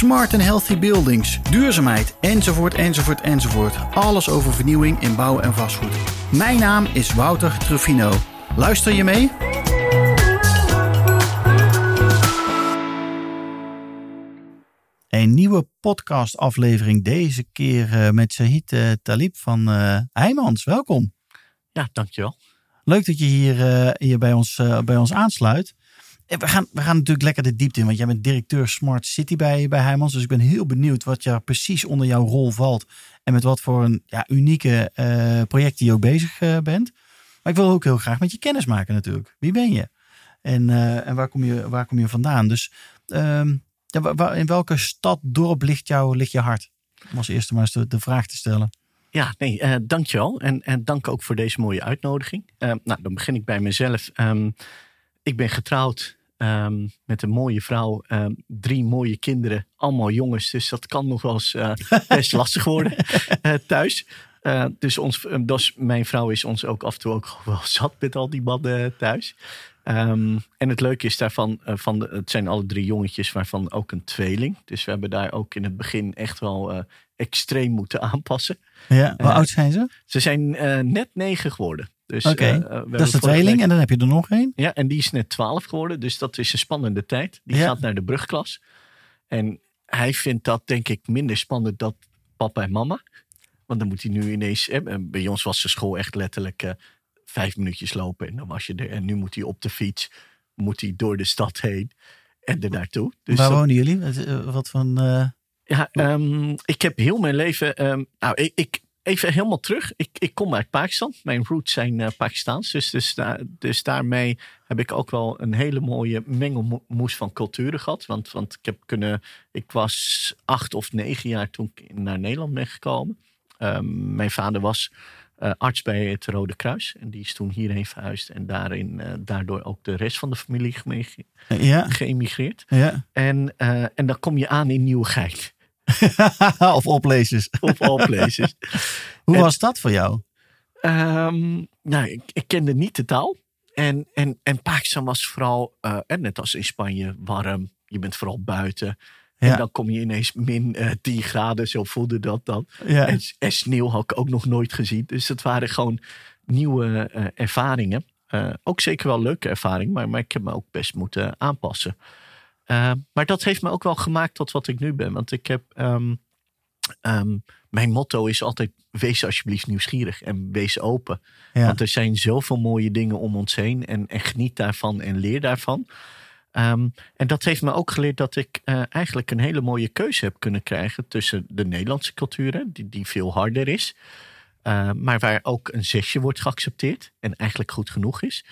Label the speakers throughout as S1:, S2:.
S1: smart and healthy buildings, duurzaamheid, enzovoort, enzovoort, enzovoort. Alles over vernieuwing in bouw en vastgoed. Mijn naam is Wouter Truffino. Luister je mee? Een nieuwe podcastaflevering, deze keer uh, met Sahid uh, Talib van uh, Heijmans. Welkom.
S2: Ja, dankjewel.
S1: Leuk dat je hier, hier bij, ons, bij ons aansluit. We gaan, we gaan natuurlijk lekker de diepte in, want jij bent directeur Smart City bij, bij Heijmans. Dus ik ben heel benieuwd wat je precies onder jouw rol valt. En met wat voor een ja, unieke uh, projecten je ook bezig uh, bent. Maar ik wil ook heel graag met je kennis maken natuurlijk. Wie ben je? En, uh, en waar, kom je, waar kom je vandaan? Dus um, ja, in welke stad, dorp ligt, jou, ligt je hart? Om als eerste maar eens de, de vraag te stellen.
S2: Ja, nee, uh, dankjewel. En, en dank ook voor deze mooie uitnodiging. Uh, nou, dan begin ik bij mezelf. Um, ik ben getrouwd um, met een mooie vrouw. Um, drie mooie kinderen, allemaal jongens. Dus dat kan nog wel eens uh, best lastig worden uh, thuis. Uh, dus ons, dus mijn vrouw is ons ook af en toe ook wel zat met al die mannen thuis. Um, en het leuke is daarvan, van de, het zijn alle drie jongetjes, waarvan ook een tweeling. Dus we hebben daar ook in het begin echt wel extreem moeten aanpassen.
S1: Ja, hoe oud zijn ze?
S2: Ze zijn net negen geworden. Dus,
S1: okay. uh, dat is de tweeling week... en dan heb je er nog één.
S2: Ja, en die is net 12 geworden, dus dat is een spannende tijd. Die ja. gaat naar de brugklas. En hij vindt dat denk ik minder spannend dan papa en mama. Want dan moet hij nu ineens... Eh, bij ons was de school echt letterlijk uh, vijf minuutjes lopen en dan was je er. En nu moet hij op de fiets, moet hij door de stad heen en er naartoe.
S1: Dus Waar dat... wonen jullie? Wat van...
S2: Ja, um, ik heb heel mijn leven... Um, nou, ik, ik even helemaal terug. Ik, ik kom uit Pakistan. Mijn roots zijn uh, Pakistaans. Dus, dus, dus daarmee heb ik ook wel een hele mooie mengelmoes van culturen gehad. Want, want ik, heb kunnen, ik was acht of negen jaar toen ik naar Nederland ben gekomen. Um, mijn vader was uh, arts bij het Rode Kruis. En die is toen hierheen verhuisd. En daarin, uh, daardoor ook de rest van de familie
S1: ja.
S2: geëmigreerd.
S1: Ja.
S2: En, en dan kom je aan in Nieuwegein.
S1: of all places.
S2: Of all places.
S1: Hoe en, was dat voor jou?
S2: Um, nou, ik, ik, kende niet de taal. En, en, en Pakistan was vooral, uh, net als in Spanje, warm. Je bent vooral buiten. Ja. En dan kom je ineens min uh, 10 graden. Zo voelde dat dan.
S1: Ja.
S2: En, en, sneeuw had ik ook nog nooit gezien. Dus het waren gewoon nieuwe uh, ervaringen. Ook zeker wel leuke ervaring. Maar, maar ik heb me ook best moeten aanpassen. Uh, maar dat heeft me ook wel gemaakt tot wat ik nu ben. Want ik heb. Um, um, mijn motto is altijd: wees alsjeblieft nieuwsgierig en wees open.
S1: Ja.
S2: Want er zijn zoveel mooie dingen om ons heen. En, en geniet daarvan en leer daarvan. Um, en dat heeft me ook geleerd dat ik uh, eigenlijk een hele mooie keuze heb kunnen krijgen tussen de Nederlandse cultuur, die, die veel harder is, uh, maar waar ook een zesje wordt geaccepteerd en eigenlijk goed genoeg is.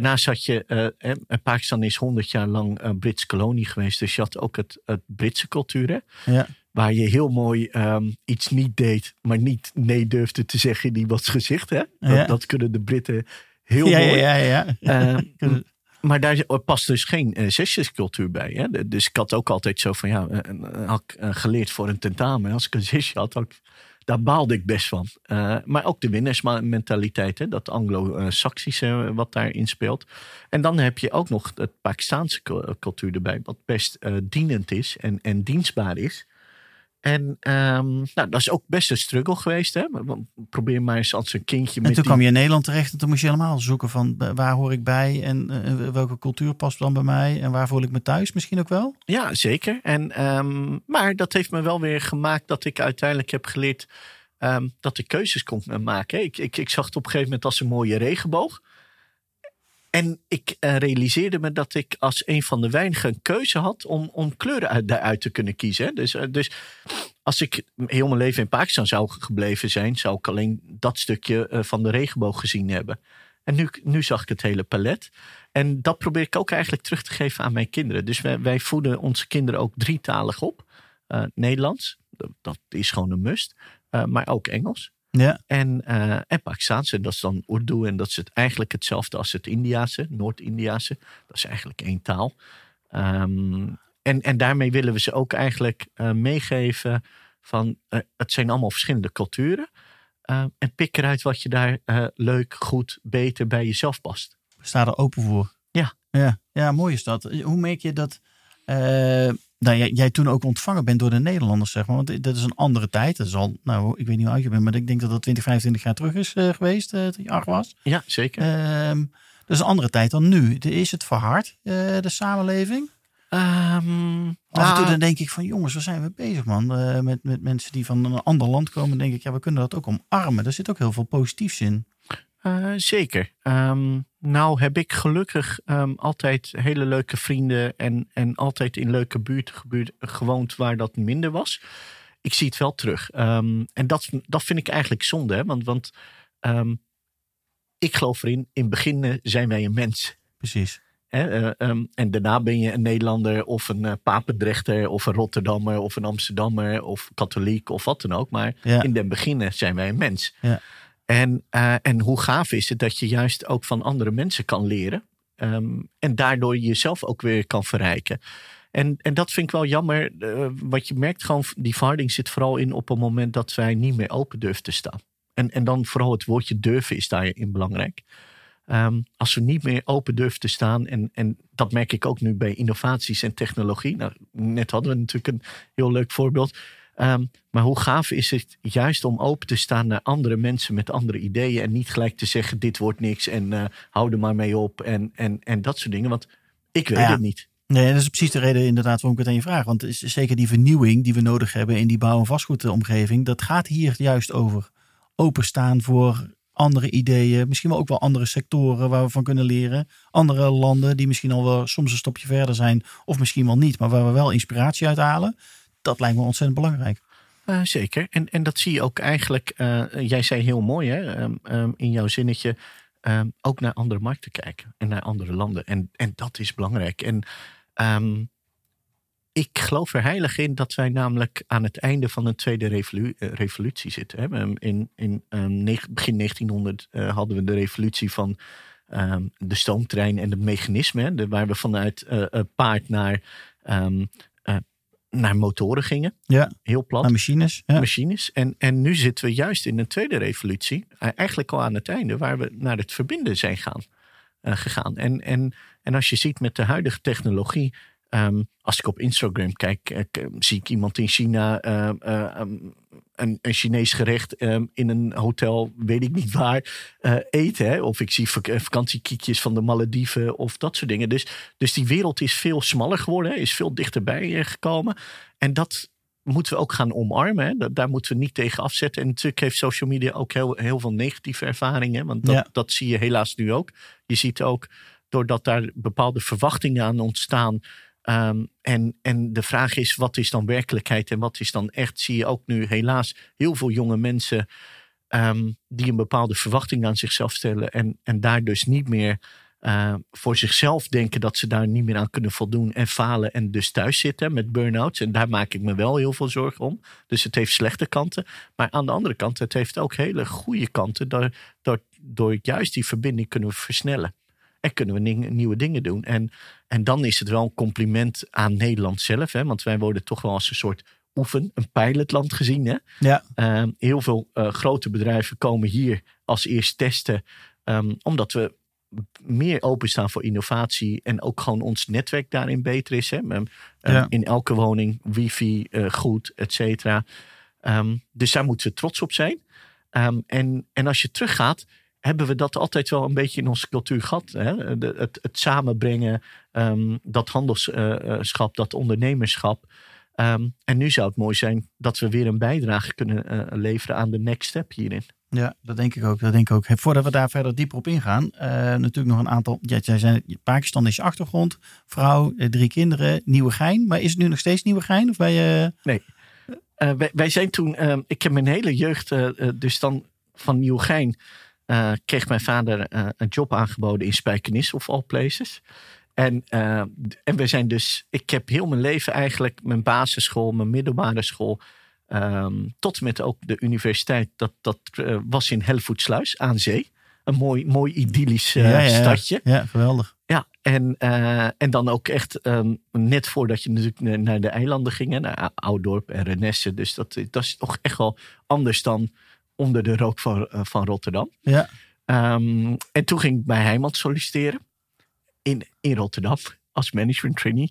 S2: Daarnaast had je, uh, Pakistan is 100 jaar lang een Britse kolonie geweest. Dus je had ook het, het Britse cultuur. Hè?
S1: Ja.
S2: Waar je heel mooi um, iets niet deed, maar niet nee durfde te zeggen in iemands gezicht. Hè? Dat,
S1: ja.
S2: dat kunnen de Britten heel
S1: ja,
S2: mooi.
S1: Ja, ja, ja.
S2: Uh, maar daar past dus geen uh, zesjescultuur bij. Hè? Dus ik had ook altijd zo van, ja, had ik geleerd voor een tentamen. Als ik een zesje had, had ik daar baalde ik best van. Uh, maar ook de winnersmentaliteit, hè, dat anglo-saxische wat daarin speelt. En dan heb je ook nog het Pakistaanse cultuur erbij, wat best uh, dienend is en, en dienstbaar is. En um, nou, dat is ook best een struggle geweest. Hè? Probeer maar eens als een kindje.
S1: En
S2: met
S1: toen
S2: die...
S1: kwam je in Nederland terecht en toen moest je helemaal zoeken van waar hoor ik bij en uh, welke cultuur past dan bij mij en waar voel ik me thuis misschien ook wel?
S2: Ja, zeker. En, um, maar dat heeft me wel weer gemaakt dat ik uiteindelijk heb geleerd um, dat ik keuzes kon maken. Ik, ik, ik zag het op een gegeven moment als een mooie regenboog. En ik uh, realiseerde me dat ik als een van de weinigen keuze had om, om kleuren uit, daaruit te kunnen kiezen. Dus, uh, dus als ik heel mijn leven in Pakistan zou gebleven zijn, zou ik alleen dat stukje uh, van de regenboog gezien hebben. En nu, nu zag ik het hele palet. En dat probeer ik ook eigenlijk terug te geven aan mijn kinderen. Dus wij, wij voeden onze kinderen ook drietalig op. Nederlands, dat is gewoon een must. maar ook Engels.
S1: Ja.
S2: En, uh, en Pakistaanse, dat is dan Urdu. En dat is het eigenlijk hetzelfde als het Indiase, Noord-Indiase. Dat is eigenlijk één taal. Um, en, en daarmee willen we ze ook eigenlijk uh, meegeven van uh, het zijn allemaal verschillende culturen. Uh, en pik eruit wat je daar leuk, goed, beter bij jezelf past.
S1: Sta er open voor.
S2: Ja.
S1: Ja, ja mooi is dat. Hoe merk je dat nou, jij, jij, toen ook ontvangen bent door de Nederlanders, zeg maar? Want dat is een andere tijd. Dat is al, nou, ik weet niet hoe oud je bent, maar ik denk dat dat 20, 25 jaar terug is geweest, toen je acht was.
S2: Ja, zeker.
S1: Ehm, dat is een andere tijd dan nu. Is het verhard, de samenleving?
S2: Um,
S1: Af en toe
S2: nou,
S1: dan denk ik van jongens, waar zijn we bezig man? Uh, met, met mensen die van een ander land komen, denk ik, ja, we kunnen dat ook omarmen. Daar zit ook heel veel positiefs in.
S2: Uh, zeker. Um, nou heb ik gelukkig um, altijd hele leuke vrienden en, en altijd in leuke buurten gebuurt, gewoond waar dat minder was. Ik zie het wel terug. en dat, dat vind ik eigenlijk zonde, hè? want, want ik geloof erin, in het begin zijn wij een mens.
S1: Precies.
S2: Hè, uh, um, en daarna ben je een Nederlander of een uh, Papendrechter of een Rotterdammer of een Amsterdammer of katholiek of wat dan ook. Maar
S1: ja.
S2: in den beginnen zijn wij een mens.
S1: Ja.
S2: En, uh, en hoe gaaf is het dat je juist ook van andere mensen kan leren. Um, en daardoor jezelf ook weer kan verrijken. En, en dat vind ik wel jammer. wat je merkt gewoon, die verharding zit vooral in op het moment dat wij niet meer open durven te staan. En, en dan vooral het woordje durven is daarin belangrijk. Um, als we niet meer open durven te staan, en, en dat merk ik ook nu bij innovaties en technologie. Nou, net hadden we natuurlijk een heel leuk voorbeeld. Um, maar hoe gaaf is het juist om open te staan naar andere mensen met andere ideeën en niet gelijk te zeggen: dit wordt niks en uh, hou er maar mee op en, en, en dat soort dingen. Want ik weet
S1: ja.
S2: het niet.
S1: Nee, dat is precies de reden inderdaad waarom ik het aan je vraag. Want is zeker die vernieuwing die we nodig hebben in die bouw- en vastgoedomgeving, dat gaat hier juist over. Openstaan voor andere ideeën, misschien wel ook wel andere sectoren waar we van kunnen leren. Andere landen die misschien al wel soms een stapje verder zijn, of misschien wel niet, maar waar we wel inspiratie uit halen. Dat lijkt me ontzettend belangrijk.
S2: Uh, zeker. En, en dat zie je ook eigenlijk, uh, jij zei heel mooi hè, um, um, in jouw zinnetje, um, ook naar andere markten kijken en naar andere landen. En, en dat is belangrijk. En ik geloof er heilig in dat wij namelijk aan het einde van een tweede revolu revolutie zitten. In, in um, begin 1900 uh, hadden we de revolutie van de stoomtrein en het mechanisme. De, waar we vanuit paard naar, naar motoren gingen.
S1: Ja,
S2: heel plat.
S1: Naar machines. Ja.
S2: Machines. En, en nu zitten we juist in een tweede revolutie. eigenlijk al aan het einde, waar we naar het verbinden zijn gaan, gegaan. En, en, en als je ziet met de huidige technologie. Um, als ik op Instagram kijk, uh, zie ik iemand in China um, een, een Chinees gerecht in een hotel, weet ik niet waar, eten. Hè? Of ik zie vak vakantiekiekjes van de Malediven of dat soort dingen. Dus, dus die wereld is veel smaller geworden, hè? is veel dichterbij gekomen. En dat moeten we ook gaan omarmen. Hè? Dat, daar moeten we niet tegen afzetten. En natuurlijk heeft social media ook heel, heel veel negatieve ervaringen. Want dat,
S1: ja.
S2: dat zie je helaas nu ook. Je ziet ook, doordat daar bepaalde verwachtingen aan ontstaan... Um, en, en de vraag is, wat is dan werkelijkheid en wat is dan echt? Zie je ook nu helaas heel veel jonge mensen um, die een bepaalde verwachting aan zichzelf stellen. En, en daar dus niet meer uh, voor zichzelf denken dat ze daar niet meer aan kunnen voldoen. En falen en dus thuis zitten met burn-outs. En daar maak ik me wel heel veel zorgen om. Dus het heeft slechte kanten. Maar aan de andere kant, het heeft ook hele goede kanten. Door, door, door juist die verbinding kunnen versnellen. En kunnen we nieuwe dingen doen. En, en dan is het wel een compliment aan Nederland zelf. Hè? Want wij worden toch wel als een soort oefen, een pilotland gezien. Hè?
S1: Ja.
S2: Um, heel veel uh, grote bedrijven komen hier als eerst testen. Um, omdat we meer openstaan voor innovatie. En ook gewoon ons netwerk daarin beter is. Hè? Um,
S1: ja.
S2: In elke woning, wifi, uh, goed, et cetera. dus daar moeten we trots op zijn. en, en als je teruggaat hebben we dat altijd wel een beetje in onze cultuur gehad. Hè? De, het, het, samenbrengen, um, dat handelsschap, uh, dat ondernemerschap. Um, en nu zou het mooi zijn dat we weer een bijdrage kunnen uh, leveren aan de next step hierin.
S1: Ja, dat denk ik ook. Dat denk ik ook. Voordat we daar verder dieper op ingaan, uh, natuurlijk nog een aantal. Ja, jij zei Pakistan is je achtergrond, vrouw, drie kinderen, Nieuwegein. Maar is het nu nog steeds Nieuwegein? Of ben je...
S2: Nee. Wij, wij, zijn toen, ik heb mijn hele jeugd dus dan van Nieuwegein uh, kreeg mijn vader uh, een job aangeboden in Spijkenis of all places. En, uh, en we zijn dus, ik heb heel mijn leven eigenlijk, mijn basisschool, mijn middelbare school, ehm, tot en met ook de universiteit. Dat, dat eh, was in Helvoetsluis aan zee. Een mooi, mooi idyllisch eh,
S1: ja, ja, ja.
S2: stadje.
S1: Ja, geweldig.
S2: Ja, en, eh, en dan ook echt ehm, net voordat je natuurlijk na- naar de eilanden ging, naar Ouddorp en Renesse. Dus dat, dat is toch echt wel anders dan onder de rook van, eh, van Rotterdam.
S1: Ja.
S2: Ehm, en toen ging ik bij Heijmans solliciteren in, in Rotterdam als management trainee.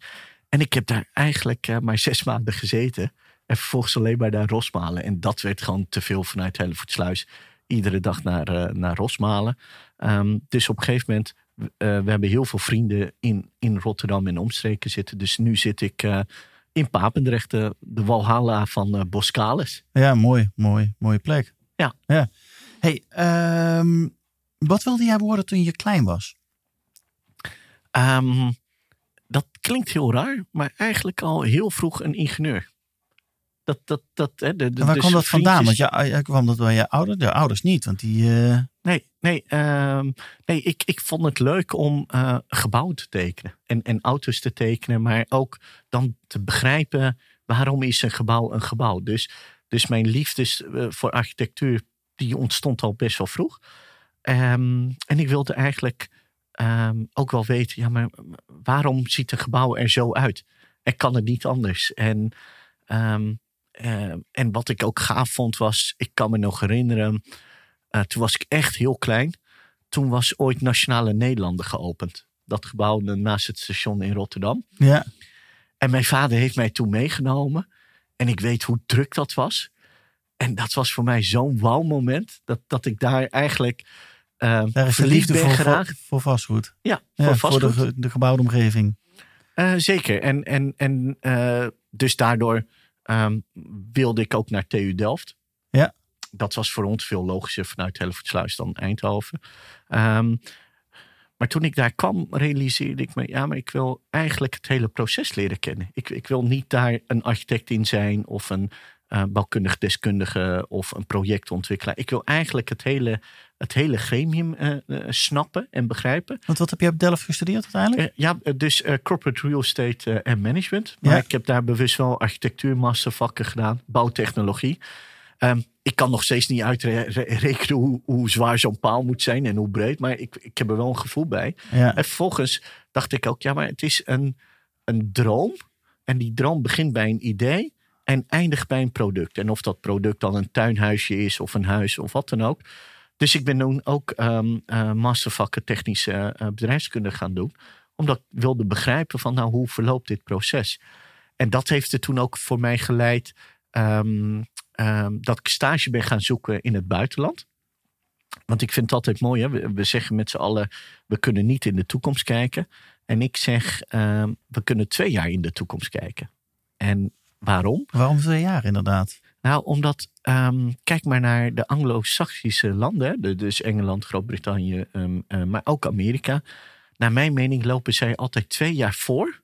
S2: En ik heb daar eigenlijk eh, maar zes maanden gezeten. En vervolgens alleen maar naar Rosmalen. En dat werd gewoon te veel vanuit Hellevoetsluis. Iedere dag naar, eh, naar Rosmalen. Ehm, dus op een gegeven moment, we hebben heel veel vrienden in, in Rotterdam en omstreken zitten. Dus nu zit ik in Papendrecht, de, Walhalla van Boskalis.
S1: Ja, mooi, mooi, mooie plek.
S2: Ja.
S1: ja. Hey, ehm, wat wilde jij worden toen je klein was?
S2: Ehm, dat klinkt heel raar, maar eigenlijk al heel vroeg een ingenieur. Dat, dat, dat, hè, de, de,
S1: En waar
S2: dus
S1: kwam dat vandaan? Want
S2: vriendjes-
S1: ja, kwam dat bij je ouders? De ouders niet, want die... eh,
S2: Nee, nee, ehm, nee ik, ik vond het leuk om eh gebouwen te tekenen. En, en auto's te tekenen, maar ook dan te begrijpen waarom is een gebouw een gebouw. Dus, dus mijn liefdes eh, voor architectuur, die ontstond al best wel vroeg. Ehm, en ik wilde eigenlijk ehm, ook wel weten, ja, maar waarom ziet een gebouw er zo uit? En kan het niet anders? En, ehm, en wat ik ook gaaf vond was, ik kan me nog herinneren, eh, toen was ik echt heel klein. Toen was ooit Nationale Nederlanden geopend. Dat gebouw naast het station in Rotterdam.
S1: ja,
S2: En mijn vader heeft mij toen meegenomen. En ik weet hoe druk dat was. En dat was voor mij zo'n wauw moment. Dat, dat ik daar eigenlijk
S1: daar is
S2: verliefd ben
S1: voor,
S2: geraakt.
S1: voor, vastgoed.
S2: Ja,
S1: Ja,
S2: voor
S1: voor
S2: vastgoed.
S1: de, de gebouwde omgeving.
S2: Eh, zeker. En, en, en eh, dus daardoor ehm, wilde ik ook naar TU Delft.
S1: Ja.
S2: Dat was voor ons veel logischer vanuit Hellevoetsluis dan Eindhoven. Ehm, maar toen ik daar kwam, realiseerde ik me... ja, maar ik wil eigenlijk het hele proces leren kennen. Ik, ik wil niet daar een architect in zijn... of een eh, bouwkundig deskundige of een projectontwikkelaar. Ik wil eigenlijk het hele, het hele gremium eh, eh, snappen en begrijpen.
S1: Want wat heb je op Delft gestudeerd uiteindelijk?
S2: Ja, dus corporate real estate en management. Maar
S1: Ja.
S2: ik heb daar bewust wel architectuurmastervakken gedaan, bouwtechnologie. Ehm, ik kan nog steeds niet uitrekenen hoe, hoe zwaar zo'n paal moet zijn en hoe breed. Maar ik, ik heb er wel een gevoel bij.
S1: ja.
S2: En vervolgens dacht ik ook, ja, maar het is een, een droom. En die droom begint bij een idee en eindigt bij een product. En of dat product dan een tuinhuisje is of een huis of wat dan ook. Dus ik ben toen ook eh, mastervakken technische eh, bedrijfskunde gaan doen. Omdat ik wilde begrijpen van nou, hoe verloopt dit proces. En dat heeft er toen ook voor mij geleid ehm, ehm, dat ik stage ben gaan zoeken in het buitenland. Want ik vind het altijd mooi, hè? We, we zeggen met z'n allen, we kunnen niet in de toekomst kijken. En ik zeg, ehm, we kunnen twee jaar in de toekomst kijken. En waarom?
S1: Waarom twee jaar inderdaad?
S2: Nou, omdat, ehm, kijk maar naar de Anglo-Saxische landen, hè, de- dus Engeland, Groot-Brittannië, eh, maar ook Amerika. Naar mijn mening lopen zij altijd twee jaar voor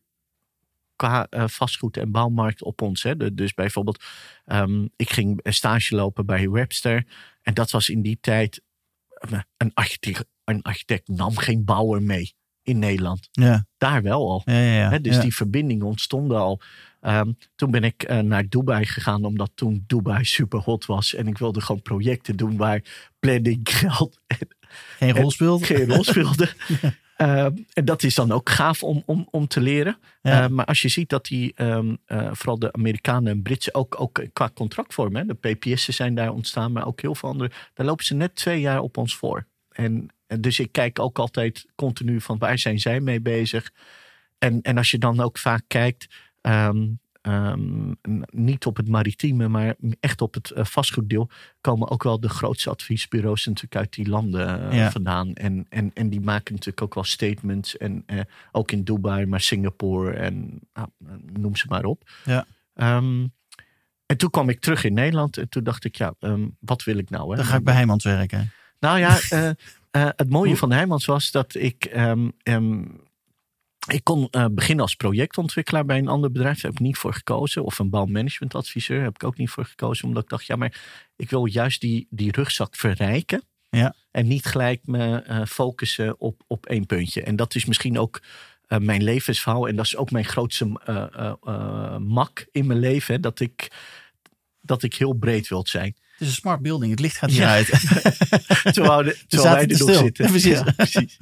S2: qua eh, vastgoed en bouwmarkt op ons. Hè. De- dus bijvoorbeeld, ehm, ik ging een stage lopen bij Webster en dat was in die tijd, eh, een architect, een architect nam geen bouwer mee in Nederland.
S1: Ja,
S2: Daar wel al.
S1: ja, ja.
S2: dus die verbindingen ontstonden al. Ehm, toen ben ik eh, naar Dubai gegaan, omdat toen Dubai super hot was. En ik wilde gewoon projecten doen waar planning, geld en
S1: Geen rol speelt.
S2: geen rol speelde. Ehm, en dat is dan ook gaaf om, om, om te leren.
S1: Ja.
S2: Eh, maar als je ziet dat die, ehm, eh, vooral de Amerikanen en Britsen, ook, ook qua contractvorm, hè, de PPS'en zijn daar ontstaan, maar ook heel veel andere, daar lopen ze net twee jaar op ons voor. En, en dus ik kijk ook altijd continu van waar zijn zij mee bezig. En, en als je dan ook vaak kijkt, ehm, ehm, niet op het maritieme, maar echt op het eh, vastgoeddeel, komen ook wel de grootste adviesbureaus natuurlijk uit die landen eh,
S1: Ja.
S2: vandaan. En, en, en die maken natuurlijk ook wel statements. En eh, ook in Dubai, maar Singapore en nou, noem ze maar op.
S1: Ja.
S2: Ehm, en toen kwam ik terug in Nederland en toen dacht ik, ja, ehm, wat wil ik nou? Hè?
S1: Dan ga ik bij Heijmans werken.
S2: Nou ja, het mooie van Heijmans was dat ik. Ik kon eh, beginnen als projectontwikkelaar bij een ander bedrijf. Daar heb ik niet voor gekozen. Of een bouwmanagementadviseur heb ik ook niet voor gekozen. Omdat ik dacht, ja, maar ik wil juist die, die rugzak verrijken.
S1: Ja.
S2: En niet gelijk me eh, focussen op, op één puntje. En dat is misschien ook eh, mijn levensverhaal. En dat is ook mijn grootste mak in mijn leven. hè, Dat ik dat ik heel breed wil zijn.
S1: Het is een smart building. Het licht gaat niet
S2: Ja.
S1: uit.
S2: Terwijl, de, terwijl wij er nog zitten.
S1: Precies.
S2: Ja, precies.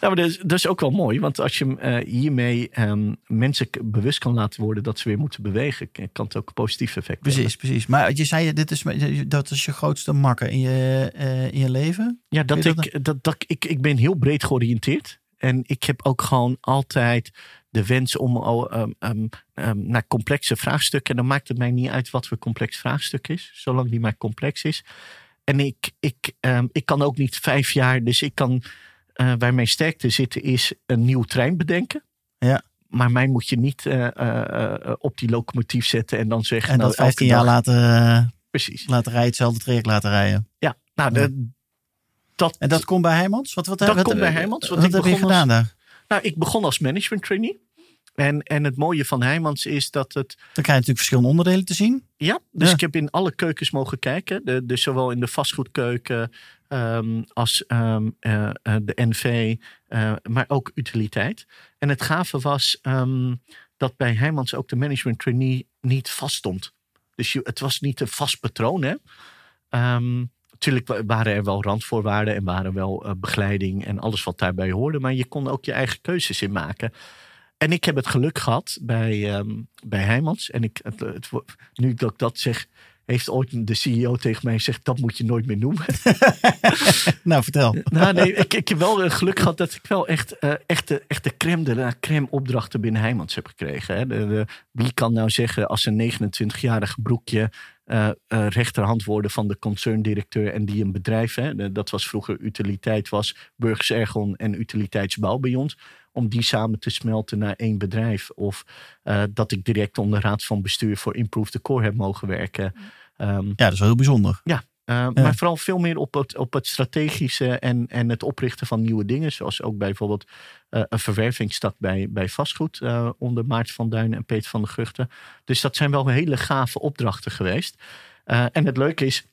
S2: Nou, maar dat, is, dat is ook wel mooi. Want als je eh, hiermee ehm, mensen bewust kan laten worden dat ze weer moeten bewegen, kan het ook een positief effect hebben.
S1: Precies, precies. Maar je zei, dit is, dat is je grootste makker in je, eh, in je leven.
S2: Ja, dat
S1: je
S2: ik, dat, dat, ik, ik ben heel breed georiënteerd. En ik heb ook gewoon altijd de wens om um, um, um, naar complexe vraagstukken. En dan maakt het mij niet uit wat voor complex vraagstuk is, zolang die maar complex is. En ik, ik, ik kan ook niet vijf jaar, dus ik kan, uh, waar mijn sterkte zitten, is een nieuw trein bedenken.
S1: Ja.
S2: Maar mij moet je niet uh, uh, op die locomotief zetten en dan zeggen.
S1: En
S2: nou,
S1: dat 15
S2: elke
S1: jaar laten,
S2: Precies.
S1: laten rijden, hetzelfde traject laten rijden.
S2: Ja, nou, de, dat,
S1: En dat komt bij Heijmans? Wat, wat,
S2: Dat
S1: wat,
S2: komt bij Heijmans,
S1: Wat,
S2: want ik
S1: heb je gedaan daar?
S2: Nou, ik begon als management trainee. En, en het mooie van Heijmans is dat het.
S1: Dan krijg je natuurlijk verschillende onderdelen te zien.
S2: Ja, dus
S1: Ja.
S2: ik heb in alle keukens mogen kijken. De, dus zowel in de vastgoedkeuken ehm, als ehm, eh, eh, de NV, eh, maar ook utiliteit. En het gave was ehm, dat bij Heijmans ook de management trainee niet vast stond. Dus je, het was niet een vast patroon. Hè? Natuurlijk wa- waren er wel randvoorwaarden en waren wel eh, begeleiding en alles wat daarbij hoorde. Maar je kon ook je eigen keuzes in maken. En ik heb het geluk gehad bij, ehm, bij Heijmans. En ik, het, het nu dat ik dat zeg, heeft ooit de CEO tegen mij gezegd: dat moet je nooit meer noemen.
S1: Nou, vertel.
S2: nou, nee, ik, ik heb wel het geluk gehad dat ik wel echt, eh, echt, de, echt de crème de la crème opdrachten binnen Heijmans heb gekregen. Hè. De, de- wie kan nou zeggen als een 29-jarige broekje eh, eh, rechterhand worden van de concerndirecteur en die een bedrijf, hè, dat was vroeger utiliteit, was Burgers Ergon en Utiliteitsbouw bij ons. Om die samen te smelten naar één bedrijf. Of eh, dat ik direct onder raad van bestuur voor Improve the Core heb mogen werken. Ehm,
S1: Ja, dat is wel heel bijzonder.
S2: ja, uh, maar vooral veel meer op het, op het strategische en, en het oprichten van nieuwe dingen. Zoals ook bijvoorbeeld uh, een verwervingsstad bij, bij vastgoed uh, onder Maarten van Duinen en Peter van der Guchten. Dus dat zijn wel hele gave opdrachten geweest. Uh, en het leuke is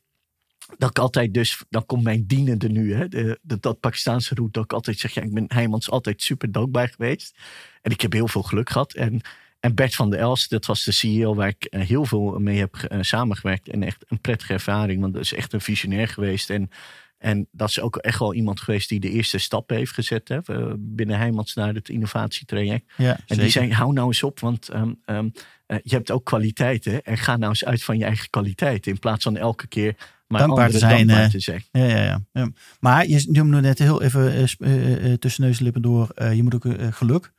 S2: dat ik altijd dus, dan komt mijn dienende nu, hè, de, de, dat Pakistaanse route, dat ik altijd zeg, ja, ik ben Heijmans altijd super dankbaar geweest. En ik heb heel veel geluk gehad. En en Bert van der Els, dat was de CEO waar ik uh, heel veel mee heb uh, samengewerkt. En echt een prettige ervaring, want dat is echt een visionair geweest. En, en dat is ook echt wel iemand geweest die de eerste stappen heeft gezet hè, uh, binnen Heijmans naar het innovatietraject.
S1: Ja,
S2: en die zei, hou nou eens op, want um, um, je hebt ook kwaliteiten. En ga nou eens uit van je eigen kwaliteit. In plaats van elke keer maar
S1: dankbaar te zijn.
S2: Dankbaar te zijn.
S1: Ja, ja, ja. Maar je noemde net heel even uh, tussen neus en lippen door. je moet ook geluk.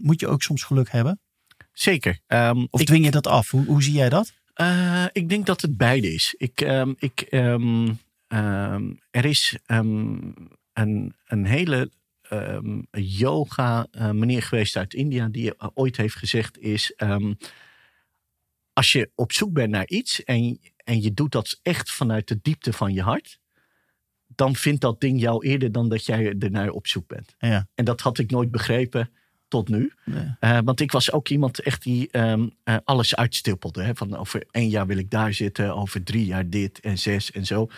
S1: moet je ook soms geluk hebben?
S2: Zeker. Um,
S1: of dwing je dat af? Hoe, hoe zie jij dat?
S2: Ik denk dat het beide is. Ik, um, ik, um, er is een, een hele yoga meneer geweest uit India die ooit heeft gezegd is... als je op zoek bent naar iets en, en je doet dat echt vanuit de diepte van je hart... dan vindt dat ding jou eerder dan dat jij er naar op zoek bent.
S1: Ja.
S2: En dat had ik nooit begrepen tot nu.
S1: Nee.
S2: Uh, want ik was ook iemand echt die um, uh, alles uitstippelde. Hè? Van over één jaar wil ik daar zitten, over drie jaar dit en zes en zo.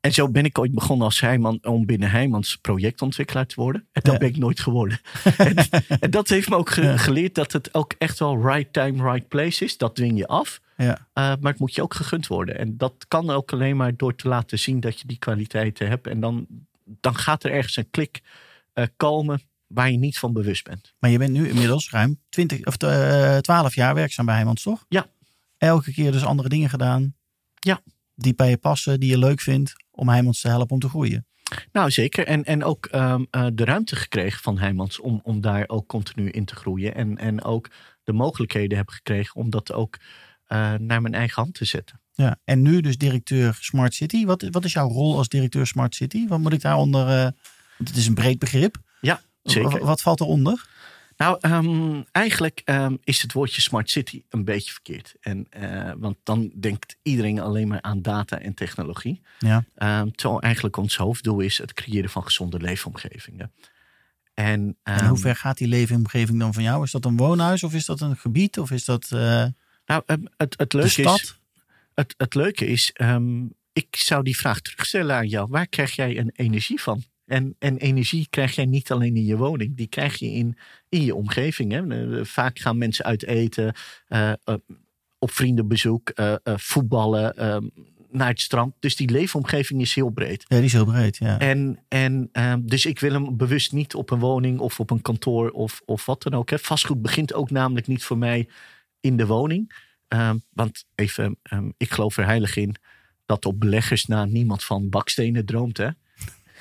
S2: En zo ben ik ooit begonnen als Heijman om binnen Heijmans projectontwikkelaar te worden. En dat
S1: Ja.
S2: ben ik nooit geworden. en, en dat heeft me ook ge- geleerd dat het ook echt wel right time, right place is. Dat dwing je af.
S1: Ja.
S2: Uh, maar het moet je ook gegund worden. En dat kan ook alleen maar door te laten zien dat je die kwaliteiten hebt. En dan, dan gaat er ergens een klik uh, komen waar je niet van bewust bent.
S1: Maar je bent nu inmiddels ruim 20 of uh, 12 jaar werkzaam bij Heijmans, toch?
S2: Ja.
S1: Elke keer dus andere dingen gedaan.
S2: Ja.
S1: Die bij je passen, die je leuk vindt om Heijmans te helpen om te groeien.
S2: Nou, zeker. En, en ook um, uh, de ruimte gekregen van Heijmans om, om daar ook continu in te groeien. En, en ook de mogelijkheden heb gekregen om dat ook naar mijn eigen hand te zetten.
S1: Ja, en nu dus directeur Smart City. Wat, wat is jouw rol als directeur Smart City? Wat moet ik daaronder... Want het is een breed begrip.
S2: Ja, zeker.
S1: Wat, wat valt eronder?
S2: Nou, um, eigenlijk um, is het woordje Smart City een beetje verkeerd. En, uh, want dan denkt iedereen alleen maar aan data en technologie.
S1: Ja.
S2: Um, terwijl eigenlijk ons hoofddoel is het creëren van gezonde leefomgevingen. En,
S1: en hoe ver gaat die leefomgeving dan van jou? Is dat een woonhuis of is dat een gebied? Of is dat uh,
S2: nou, het, het leuke is. Het, het leuke is, ik zou die vraag terugstellen aan jou. Waar krijg jij een energie van? En, en, energie krijg jij niet alleen in je woning, die krijg je in, in je omgeving. Hè. Vaak gaan mensen uit eten. Uh, uh, op vriendenbezoek, eh, eh, voetballen, ehm, naar het strand. Dus die leefomgeving is heel breed.
S1: Ja, die is heel breed, ja.
S2: En, en ehm, dus ik wil hem bewust niet op een woning of op een kantoor of, of wat dan ook. Hè. Vastgoed begint ook namelijk niet voor mij in de woning. Ehm, want even, ehm, ik geloof er heilig in dat op beleggers na niemand van bakstenen droomt. Hè?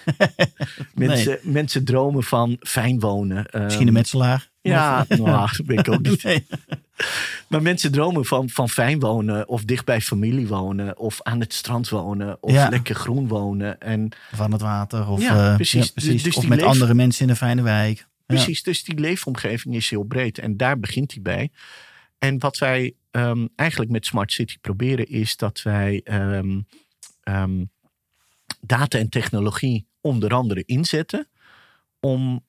S2: mensen, mensen dromen van fijn wonen. ehm,
S1: Misschien een metselaar.
S2: Ja, nou, weet ik ook niet.
S1: Nee.
S2: Maar mensen dromen van, van fijn wonen of dicht bij familie wonen of aan het strand wonen of
S1: Ja.
S2: lekker groen wonen. En
S1: aan het water. Of,
S2: Ja,
S1: eh,
S2: precies.
S1: precies.
S2: Dus
S1: of met
S2: leef-
S1: andere mensen in een fijne wijk. Ja.
S2: Precies, dus die leefomgeving is heel breed en daar begint hij bij. En wat wij ehm, eigenlijk met Smart City proberen is dat wij ehm, ehm, data en technologie onder andere inzetten om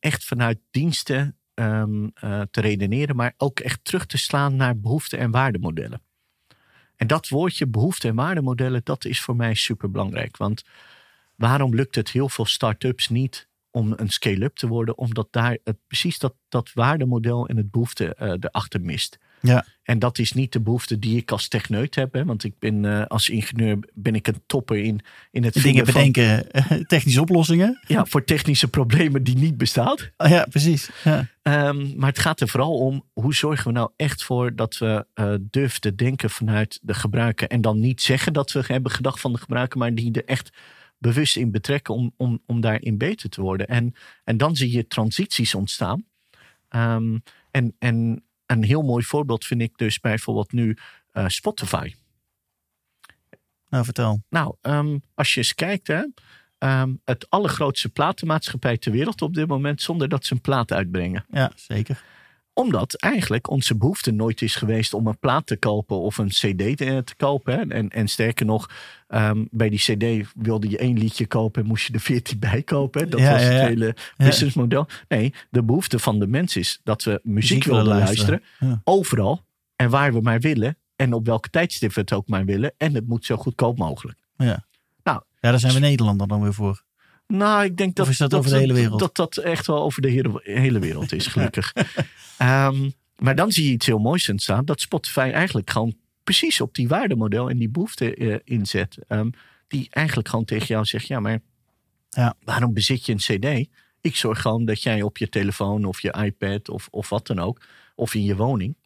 S2: echt vanuit diensten eh, te redeneren, maar ook echt terug te slaan naar behoefte- en waardemodellen. En dat woordje behoefte- en waardemodellen, dat is voor mij super belangrijk. Want waarom lukt het heel veel start-ups niet om een scale-up te worden? Omdat daar het, precies dat, dat waardemodel en het behoefte eh, erachter mist.
S1: Ja.
S2: En dat is niet de behoefte die ik als techneut heb. Hè? Want ik ben eh, als ingenieur ben ik een topper in, in het
S1: Dingen
S2: van-
S1: bedenken, technische oplossingen.
S2: ja, voor technische problemen die niet bestaan.
S1: Ah, ja, precies. Ja.
S2: Ehm, maar het gaat er vooral om hoe zorgen we nou echt voor dat we eh, durven te denken vanuit de gebruiker. En dan niet zeggen dat we hebben gedacht van de gebruiker, maar die er echt bewust in betrekken om, om, om daarin beter te worden. En, en dan zie je transities ontstaan. Ehm, en, en een heel mooi voorbeeld vind ik dus bijvoorbeeld nu eh, Spotify.
S1: Nou, vertel.
S2: Nou, ehm, als je eens kijkt, hè, ehm, het allergrootste platenmaatschappij ter wereld op dit moment, zonder dat ze een plaat uitbrengen.
S1: Ja, zeker.
S2: Omdat eigenlijk onze behoefte nooit is geweest om een plaat te kopen of een CD te, te kopen. hè. En, en sterker nog, ehm, bij die CD wilde je één liedje kopen en moest je er veertien bij kopen. hè. Dat
S1: Ja,
S2: was
S1: ja,
S2: het
S1: ja.
S2: hele businessmodel. Nee, de behoefte van de mens is dat we muziek,
S1: willen
S2: willen
S1: luisteren.
S2: Overal en waar we maar willen. En op welke tijdstip we het ook maar willen. En het moet zo goedkoop mogelijk.
S1: Ja.
S2: Nou.
S1: ja, daar zijn we Nederlander dan weer voor.
S2: Nou, ik denk dat
S1: is dat over de hele wereld?
S2: Dat dat echt wel over de hele, hele wereld is, gelukkig. Ehm, maar dan zie je iets heel moois ontstaan. Dat Spotify eigenlijk gewoon precies op die waardemodel en die behoefte eh, inzet. Ehm, die eigenlijk gewoon tegen jou zegt, ja, maar
S1: Ja.
S2: waarom bezit je een cd? Ik zorg gewoon dat jij op je telefoon of je iPad of, of wat dan ook, of in je woning,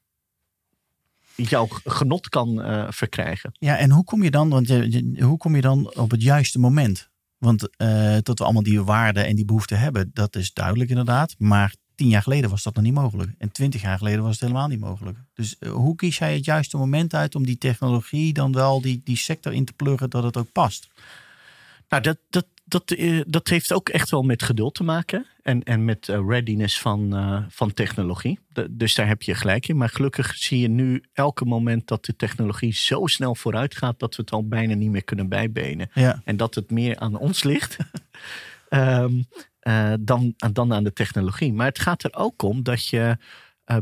S2: jouw genot kan eh, verkrijgen.
S1: Ja, en hoe kom je dan, want je, je- hoe kom je dan op het juiste moment? Want eh dat we allemaal die waarden en die behoeften hebben, dat is duidelijk inderdaad. Maar tien jaar geleden was dat nog niet mogelijk. En twintig jaar geleden was het helemaal niet mogelijk. Dus eh, hoe kies jij het juiste moment uit om die technologie dan wel die, die sector in te pluggen dat het ook past?
S2: Nou, dat, dat, dat, eh, dat heeft ook echt wel met geduld te maken. En, en met eh, readiness van, eh, van technologie. De- dus daar heb je gelijk in. Maar gelukkig zie je nu elke moment dat de technologie zo snel vooruit gaat. dat we het al bijna niet meer kunnen bijbenen.
S1: Ja,
S2: En dat het meer aan ons ligt ehm, eh, dan, dan aan de technologie. Maar het gaat er ook om dat je.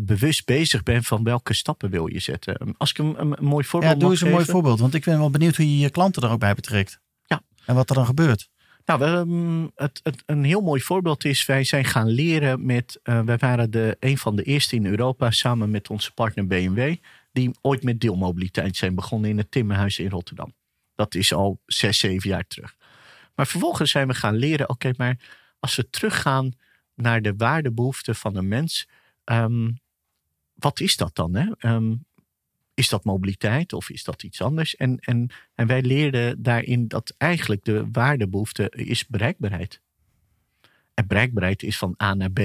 S2: bewust bezig bent van welke stappen wil je zetten. Als ik een, een, een mooi voorbeeld
S1: ja doe eens een mooi voorbeeld. Want ik ben wel benieuwd hoe je je klanten er ook bij betrekt.
S2: Ja.
S1: En wat er dan gebeurt.
S2: Nou, het, het, een heel mooi voorbeeld is, wij zijn gaan leren met, eh, wij waren de, een van de eerste in Europa samen met onze partner BMW, die ooit met deelmobiliteit zijn begonnen in het Timmerhuis in Rotterdam. Dat is al zes, zeven jaar terug. Maar vervolgens zijn we gaan leren, oké, maar als we teruggaan naar de waardebehoeften van een mens, ehm, wat is dat dan? Hè? Ehm, is dat mobiliteit of is dat iets anders? En, en, en wij leerden daarin dat eigenlijk de waardebehoefte is bereikbaarheid. En bereikbaarheid is van A naar B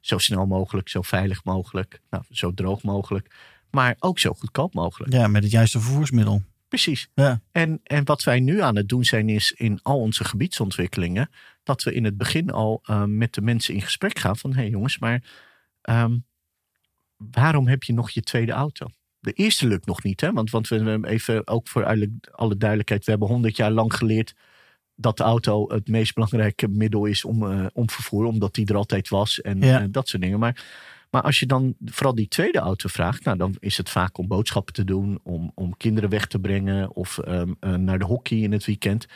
S2: zo snel mogelijk, zo veilig mogelijk, nou, zo droog mogelijk, maar ook zo goedkoop mogelijk.
S1: Ja, met het juiste vervoersmiddel.
S2: Precies.
S1: Ja.
S2: En, en wat wij nu aan het doen zijn is in al onze gebiedsontwikkelingen, dat we in het begin al eh, met de mensen in gesprek gaan van, hé hey jongens, maar ehm, waarom heb je nog je tweede auto? De eerste lukt nog niet, hè? Want, want we hebben even ook voor alle- alle duidelijkheid, we hebben honderd jaar lang geleerd dat de auto het meest belangrijke middel is om, eh, om vervoer, omdat die er altijd was en
S1: Ja.
S2: dat soort dingen. Maar, maar als je dan vooral die tweede auto vraagt, nou, dan is het vaak om boodschappen te doen, om, om kinderen weg te brengen of ehm, eh, naar de hockey in het weekend.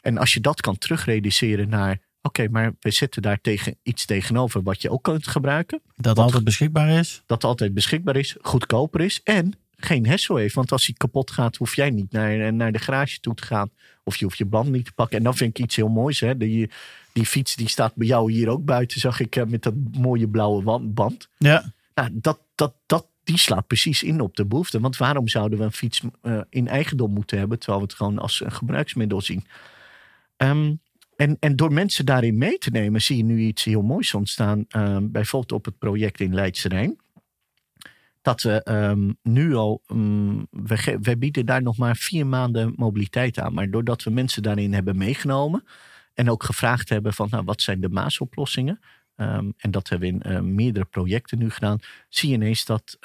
S2: En als je dat kan terugreduceren naar, oké, maar we zetten daar tegen, iets tegenover wat je ook kunt gebruiken,
S1: Dat
S2: Wat-
S1: altijd beschikbaar is.
S2: dat altijd beschikbaar is, goedkoper is en geen hessel heeft. Want als hij kapot gaat, hoef jij niet naar, naar de garage toe te gaan. Of je hoeft je band niet te pakken. En dan vind ik iets heel moois. Hè? Die, die fiets die staat bij jou hier ook buiten, zag ik, met dat mooie blauwe band.
S1: Ja.
S2: Nou, dat, dat, dat, die slaat precies in op de behoefte. Want waarom zouden we een fiets uh, in eigendom moeten hebben, terwijl we het gewoon als een gebruiksmiddel zien? Um, en, en door mensen daarin mee te nemen, zie je nu iets heel moois ontstaan. Um, bijvoorbeeld op het project in Leidse Rijn. Dat we um, nu al, um, we, we, bieden daar nog maar vier maanden mobiliteit aan. Maar doordat we mensen daarin hebben meegenomen. En ook gevraagd hebben van nou, wat zijn de maasoplossingen. Um, en dat hebben we in uh, meerdere projecten nu gedaan. Zie je ineens dat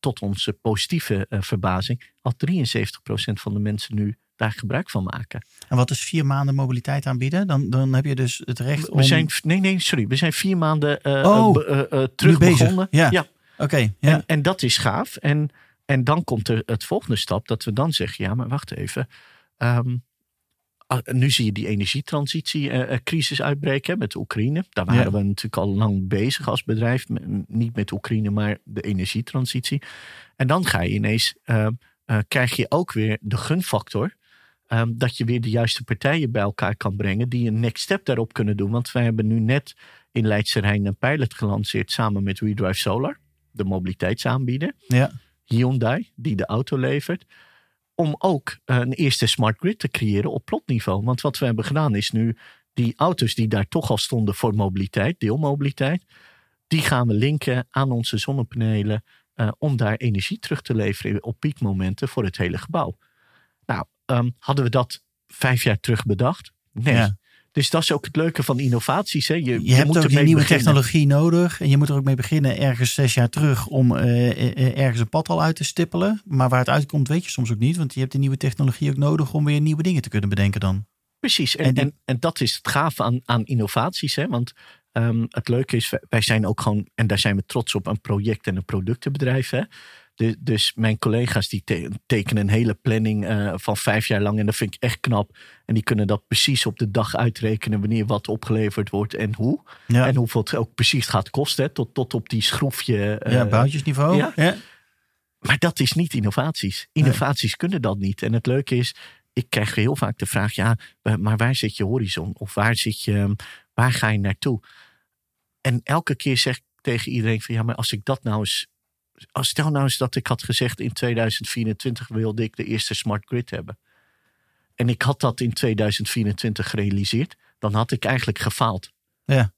S2: tot onze positieve uh, verbazing al 73% van de mensen nu daar gebruik van maken.
S1: En wat is vier maanden mobiliteit aanbieden? Dan, dan heb je dus het recht om...
S2: We zijn, nee, nee, sorry. We zijn vier maanden uh, oh, uh, uh, terug begonnen.
S1: Ja, ja. oké. ja.
S2: en, en, dat is gaaf. En, en dan komt er het volgende stap dat we dan zeggen... ja, maar wacht even. Um, nu zie je die energietransitie-crisis uitbreken met Oekraïne. Daar waren ja. we natuurlijk al lang bezig als bedrijf. Niet met Oekraïne, maar de energietransitie. En dan ga je ineens... krijg je ook weer de gunfactor Um, dat je weer de juiste partijen bij elkaar kan brengen die een next step daarop kunnen doen. Want wij hebben nu net in Leidse Rijn een pilot gelanceerd samen met WeDrive Solar, de mobiliteitsaanbieder.
S1: Ja.
S2: Hyundai, die de auto levert. Om ook een eerste smart grid te creëren op plotniveau. Want wat we hebben gedaan is nu die auto's die daar toch al stonden voor mobiliteit, deelmobiliteit, die gaan we linken aan onze zonnepanelen uh, om daar energie terug te leveren op piekmomenten voor het hele gebouw. Nou, um, hadden we dat vijf jaar terug bedacht? Nee. Ja. Dus dat is ook het leuke van innovaties. Hè. Je,
S1: je, je hebt ook die nieuwe technologie nodig. En je moet er ook mee beginnen ergens zes jaar terug om uh, ergens een pad al uit te stippelen. Maar waar het uitkomt weet je soms ook niet. Want je hebt die nieuwe technologie ook nodig om weer nieuwe dingen te kunnen bedenken dan.
S2: Precies. En, en, en, dat is het gave aan, aan innovaties. Hè. Want um, het leuke is, wij zijn ook gewoon, en daar zijn we trots op, een project- en een productenbedrijf. Hè. Dus, dus mijn collega's die tekenen een hele planning uh, van vijf jaar lang. En dat vind ik echt knap. En die kunnen dat precies op de dag uitrekenen wanneer wat opgeleverd wordt en hoe. Ja. En hoeveel het ook precies gaat kosten. Tot, tot op die schroefje.
S1: Uh, ja, boutjesniveau. Ja. ja.
S2: Maar dat is niet innovaties. Innovaties nee. kunnen dat niet. En het leuke is, ik krijg heel vaak de vraag: ja, maar waar zit je horizon? Of waar zit je, waar ga je naartoe? En elke keer zeg ik tegen iedereen: van ja, maar als ik dat nou eens stel nou eens dat ik had gezegd in 2024 wilde ik de eerste smart grid hebben. En ik had dat in 2024 gerealiseerd. Dan had ik eigenlijk gefaald.
S1: Ja.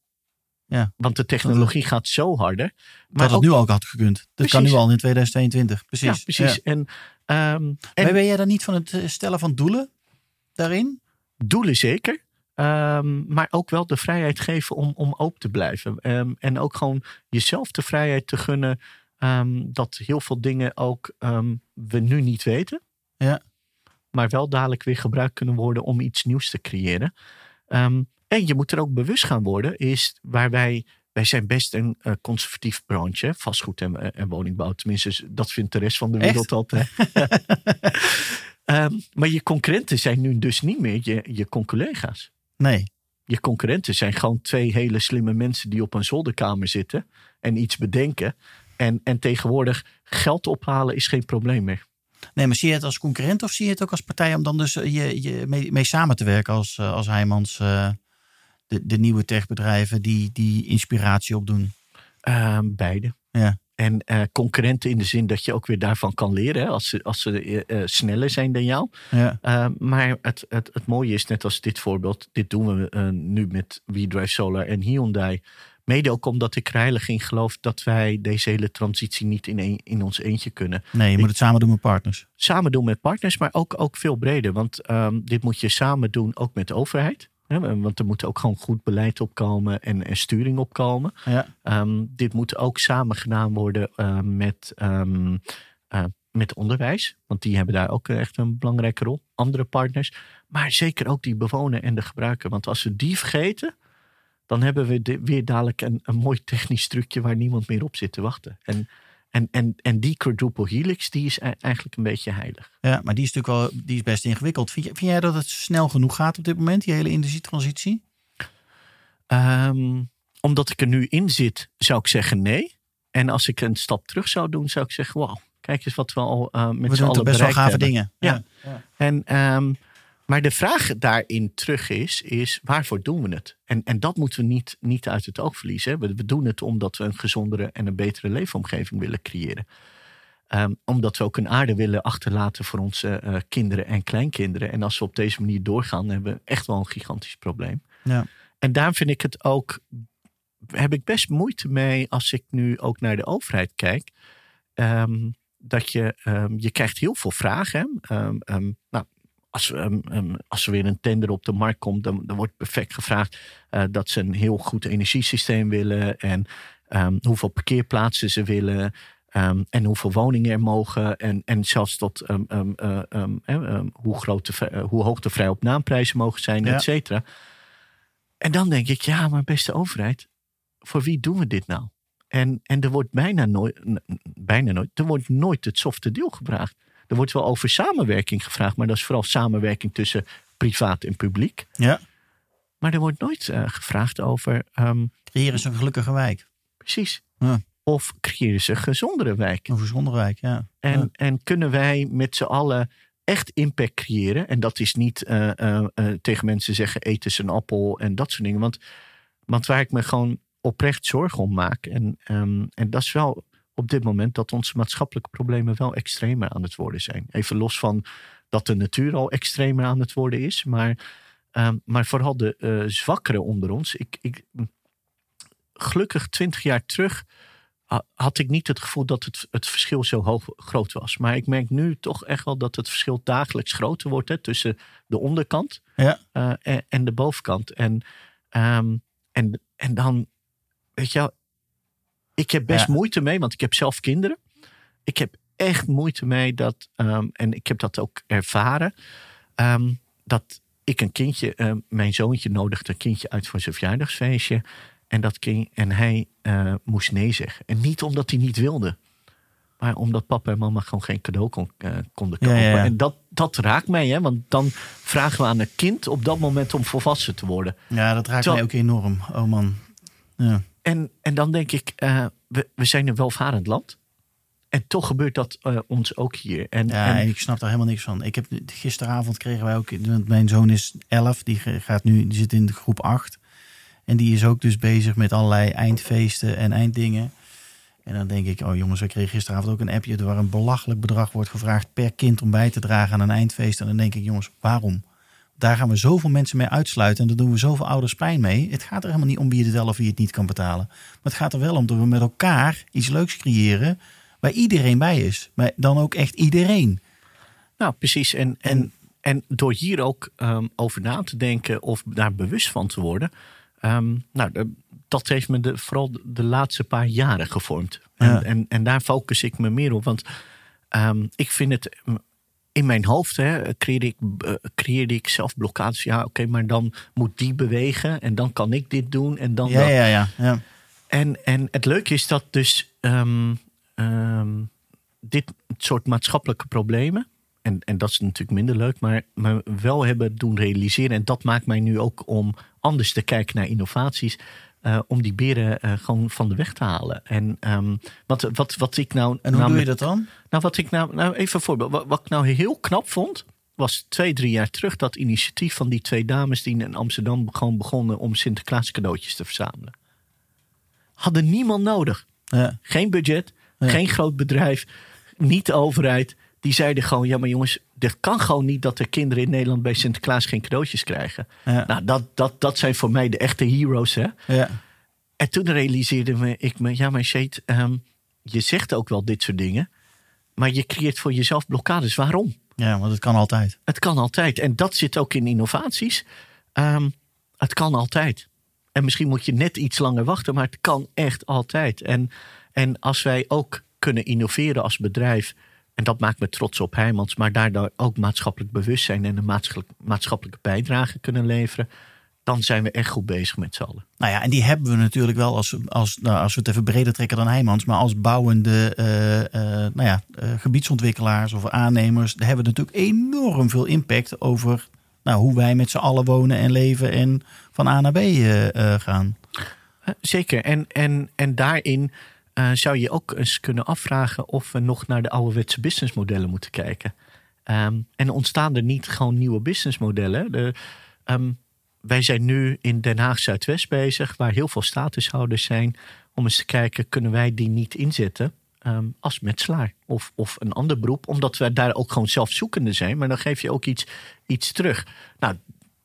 S1: ja.
S2: Want de technologie gaat zo harder.
S1: Maar dat het nu al had gekund. Dat kan nu al in 2022. Precies.
S2: Ja, precies. En, um,
S1: en ben jij dan niet van het eh, stellen van doelen daarin?
S2: Doelen zeker. Um, maar ook wel de vrijheid geven om, om open te blijven. Um, en ook gewoon jezelf de vrijheid te gunnen Um, dat heel veel dingen ook um, we nu niet weten.
S1: Ja.
S2: Maar wel dadelijk weer gebruikt kunnen worden om iets nieuws te creëren. Um, en je moet er ook bewust gaan worden, is waar wij. Wij zijn best een uh, conservatief branche, vastgoed en, en, woningbouw. Tenminste, dat vindt de rest van de wereld Echt? altijd. maar je concurrenten zijn nu dus niet meer je, je collega's.
S1: Nee.
S2: Je concurrenten zijn gewoon twee hele slimme mensen die op een zolderkamer zitten en iets bedenken. En, en tegenwoordig geld ophalen is geen probleem meer.
S1: Nee, maar zie je het als concurrent of zie je het ook als partij om dan dus eh, je, je mee, mee samen te werken als, eh, als Heijmans, uh, de, de nieuwe techbedrijven die, die inspiratie opdoen?
S2: Uh, beide.
S1: Ja.
S2: En uh, concurrenten in de zin dat je ook weer daarvan kan leren hè, als ze, als ze uh, sneller zijn dan jou.
S1: Ja.
S2: Uh, maar het, het, het mooie is, net als dit voorbeeld, dit doen we nu met WeDrive Solar en Hyundai. Mede ook omdat ik er heilig in geloof dat wij deze hele transitie niet in, een, in ons eentje kunnen.
S1: Nee, je moet het samen doen met partners.
S2: Samen doen met partners, maar ook, ook veel breder. Want um, dit moet je samen doen ook met de overheid. Hè, want er moet ook gewoon goed beleid opkomen en, en sturing opkomen.
S1: Ja.
S2: Um, dit moet ook samen gedaan worden uh, met, um, uh, met onderwijs. Want die hebben daar ook echt een belangrijke rol. Andere partners. Maar zeker ook die bewoner en de gebruiker. Want als we die vergeten dan hebben we de, weer dadelijk een, een mooi technisch trucje waar niemand meer op zit te wachten. En, en, en, en die quadruple helix, die is eigenlijk een beetje heilig.
S1: Ja, maar die is natuurlijk wel die is best ingewikkeld. Vind, jij dat het snel genoeg gaat op dit moment, die hele energietransitie?
S2: Um, omdat ik er nu in zit, zou ik zeggen nee. En als ik een stap terug zou doen, zou ik zeggen: wauw, Kijk eens wat we al uh, met
S1: we
S2: z'n
S1: doen
S2: allen
S1: toch best wel gave
S2: hebben.
S1: dingen.
S2: Ja. En, ehm, maar de vraag daarin terug is, is waarvoor doen we het? En, en dat moeten we niet, niet uit het oog verliezen. We, we doen het omdat we een gezondere en een betere leefomgeving willen creëren. Ehm, omdat we ook een aarde willen achterlaten voor onze eh, kinderen en kleinkinderen. En als we op deze manier doorgaan, hebben we echt wel een gigantisch probleem.
S1: Ja.
S2: En daarom vind ik het ook, heb ik best moeite mee als ik nu ook naar de overheid kijk. ehm, dat je, ehm, je krijgt heel veel vragen. nou, als, ehm, als er weer een tender op de markt komt, dan, dan wordt perfect gevraagd eh, dat ze een heel goed energiesysteem willen. En ehm, hoeveel parkeerplaatsen ze willen. en hoeveel woningen er mogen. En, en zelfs tot eh, hoe, groot de, hoe hoog de vrij op naamprijzen mogen zijn,
S1: Ja.
S2: et cetera. En dan denk ik, ja, maar beste overheid, voor wie doen we dit nou? En, en er wordt bijna nooit, bijna nooit, er wordt nooit het softe deel gevraagd. Er wordt wel over samenwerking gevraagd, maar dat is vooral samenwerking tussen privaat en publiek.
S1: ja.
S2: Maar er wordt nooit eh, gevraagd over, ehm,
S1: Creëren ze een gelukkige wijk.
S2: precies,
S1: Ja.
S2: of creëren ze een gezondere wijk?
S1: Een gezonde wijk, ja.
S2: En,
S1: Ja.
S2: en kunnen wij met z'n allen echt impact creëren? En dat is niet eh, eh, tegen mensen zeggen: eet eens een appel en dat soort dingen. Want, want waar ik me gewoon oprecht zorgen om maak. En, ehm, en dat is wel op dit moment dat onze maatschappelijke problemen wel extremer aan het worden zijn. Even los van dat de natuur al extremer aan het worden is. Maar, ehm, maar vooral de eh zwakkeren onder ons. Ik, ik, gelukkig twintig jaar terug ha- had ik niet het gevoel dat het, het verschil zo hoog, groot was. Maar ik merk nu toch echt wel dat het verschil dagelijks groter wordt hè, tussen de onderkant
S1: Ja.
S2: eh, en, en de bovenkant. En, ehm, en, en dan, weet je wel, ik heb best
S1: Ja.
S2: moeite mee, want ik heb zelf kinderen. Ik heb echt moeite mee dat, ehm, en ik heb dat ook ervaren, ehm, dat ik een kindje, ehm, mijn zoontje nodigde een kindje uit voor zijn verjaardagsfeestje. En, dat kind, en hij eh, moest nee zeggen. En niet omdat hij niet wilde. Maar omdat papa en mama gewoon geen cadeau kon, eh, konden kopen.
S1: ja, ja.
S2: En dat, dat raakt mij. Hè? Want dan vragen we aan een kind op dat moment om volwassen te worden.
S1: Ja, dat raakt mij ook enorm. Oh man. Ja.
S2: En, en dan denk ik, eh, we, we zijn een welvarend land. En toch gebeurt dat eh, ons ook hier. En,
S1: Ja,
S2: en-
S1: en ik snap daar helemaal niks van. Ik heb gisteravond kregen wij ook, want mijn zoon is 11, die gaat nu, die zit in de groep 8. En die is ook dus bezig met allerlei eindfeesten en einddingen. En dan denk ik, oh jongens, we kregen gisteravond ook een appje waar een belachelijk bedrag wordt gevraagd per kind om bij te dragen aan een eindfeest. En dan denk ik, jongens, waarom? Daar gaan we zoveel mensen mee uitsluiten en daar doen we zoveel ouders pijn mee. Het gaat er helemaal niet om wie het wel of wie het niet kan betalen. Maar het gaat er wel om dat we met elkaar iets leuks creëren waar iedereen bij is. Maar dan ook echt iedereen.
S2: Nou, precies. En, en, en door hier ook ehm, over na te denken of daar bewust van te worden. ehm, nou, dat heeft me de, vooral de, laatste paar jaren gevormd. En,
S1: Ja.
S2: en, en daar focus ik me meer op. Want ehm, ik vind het in mijn hoofd hè, creëerde, ik, creëerde ik zelf blokkades. Ja, oké, maar dan moet die bewegen en dan kan ik dit doen en dan
S1: Ja,
S2: dat.
S1: ja, ja. ja.
S2: En, en het leuke is dat dus ehm, ehm, dit soort maatschappelijke problemen, en, en dat is natuurlijk minder leuk, maar me wel hebben doen realiseren. En dat maakt mij nu ook om anders te kijken naar innovaties. Eh, om die beren eh, gewoon van de weg te halen. En ehm, wat, wat, wat ik nou.
S1: En hoe doe je dat dan?
S2: nou, wat ik nou, nou even een voorbeeld. Wat, wat ik nou heel knap vond, was twee, drie jaar terug dat initiatief van die twee dames die in Amsterdam gewoon begonnen om Sinterklaas cadeautjes te verzamelen. Hadden niemand nodig.
S1: Ja.
S2: Geen budget,
S1: Ja.
S2: geen groot bedrijf, niet de overheid. Die zeiden gewoon, ja maar jongens, dit kan gewoon niet dat er kinderen in Nederland bij Sinterklaas geen cadeautjes krijgen.
S1: Ja.
S2: Nou, dat, dat, dat zijn voor mij de echte heroes, hè.
S1: Ja.
S2: En toen realiseerde me, ik me, ja maar shit, ehm, je zegt ook wel dit soort dingen. Maar je creëert voor jezelf blokkades. Waarom?
S1: ja, want het kan altijd.
S2: Het kan altijd. En dat zit ook in innovaties. Ehm, het kan altijd. En misschien moet je net iets langer wachten, maar het kan echt altijd. En, en als wij ook kunnen innoveren als bedrijf, en dat maakt me trots op Heijmans, maar daardoor ook maatschappelijk bewustzijn en een maatschappelijk, maatschappelijke bijdrage kunnen leveren, dan zijn we echt goed bezig met z'n allen.
S1: Nou ja, en die hebben we natuurlijk wel als, als, nou, als we het even breder trekken dan Heijmans. Maar als bouwende eh, eh, nou ja, eh, gebiedsontwikkelaars of aannemers. Daar hebben we natuurlijk enorm veel impact over nou, hoe wij met z'n allen wonen en leven. En van A naar B gaan.
S2: Zeker. En, en, en daarin eh, zou je ook eens kunnen afvragen of we nog naar de ouderwetse businessmodellen moeten kijken. Ehm, en ontstaan er niet gewoon nieuwe businessmodellen? De, ehm, wij zijn nu in Den Haag Zuidwest bezig, waar heel veel statushouders zijn, om eens te kijken, kunnen wij die niet inzetten ehm, als metselaar of, of een ander beroep, omdat we daar ook gewoon zelfzoekende zijn, maar dan geef je ook iets, iets terug. Nou,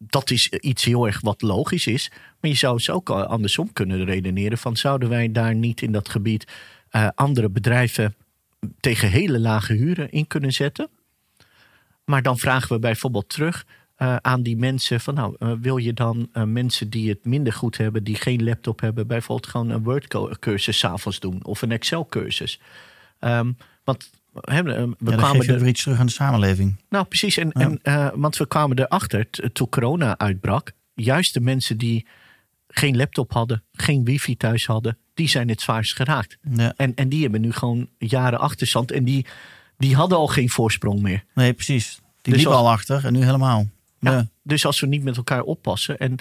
S2: dat is iets heel erg wat logisch is. Maar je zou ze ook andersom kunnen redeneren. Van zouden wij daar niet in dat gebied uh, andere bedrijven tegen hele lage huren in kunnen zetten? Maar dan vragen we bijvoorbeeld terug uh, aan die mensen van nou, uh, wil je dan mensen die het minder goed hebben, die geen laptop hebben, bijvoorbeeld gewoon een Word cursus s'avonds doen of een Excel cursus? Um, want
S1: He, we ja, kwamen er weer iets terug aan de samenleving.
S2: Nou, precies. En, en, uh, want we kwamen erachter toen corona uitbrak. Juist de mensen die geen laptop hadden, geen wifi thuis hadden, die zijn het zwaarst geraakt. Ja. En, en die hebben nu gewoon jaren achterstand. En die, die hadden al geen voorsprong meer.
S1: Nee, precies. Die dus liepen al achter en nu helemaal.
S2: Ja, ja. Dus als we niet met elkaar oppassen. En,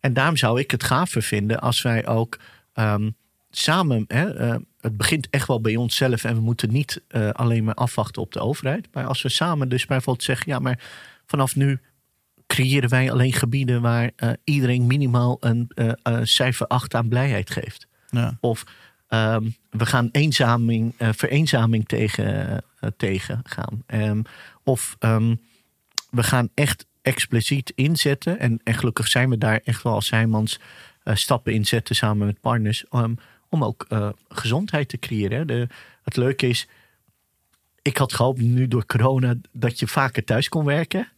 S2: en daarom zou ik het gaver vinden als wij ook um, samen. Hè, uh, het begint echt wel bij onszelf en we moeten niet uh, alleen maar afwachten op de overheid. Maar als we samen dus bijvoorbeeld zeggen, ja, maar vanaf nu creëren wij alleen gebieden waar uh, iedereen minimaal een cijfer 8 aan blijheid geeft. Ja. Of um, we gaan eenzaming, vereenzaming tegen, tegen gaan. Um, of um, we gaan echt expliciet inzetten. En, en gelukkig zijn we daar echt wel als Heijmans stappen in zetten samen met partners om ook uh, gezondheid te creëren. De, het leuke is, ik had gehoopt nu door corona dat je vaker thuis kon werken.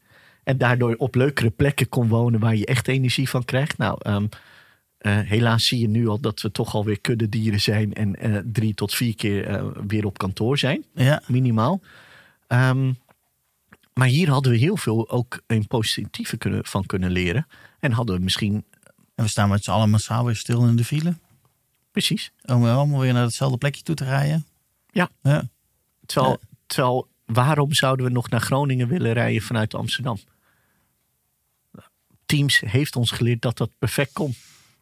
S2: En daardoor op leukere plekken kon wonen waar je echt energie van krijgt. Nou, um, uh, helaas zie je nu al dat we toch alweer kuddedieren zijn. En uh, drie tot vier keer weer op kantoor zijn. Ja. Minimaal. Um, maar hier hadden we heel veel ook in positieve kunnen, van kunnen leren. En hadden we misschien...
S1: En we staan met z'n allen massaal weer stil in de file.
S2: Precies.
S1: Om allemaal weer naar hetzelfde plekje toe te rijden.
S2: Ja. ja. Terwijl, terwijl, waarom zouden we nog naar Groningen willen rijden vanuit Amsterdam? Teams heeft ons geleerd dat dat perfect kon.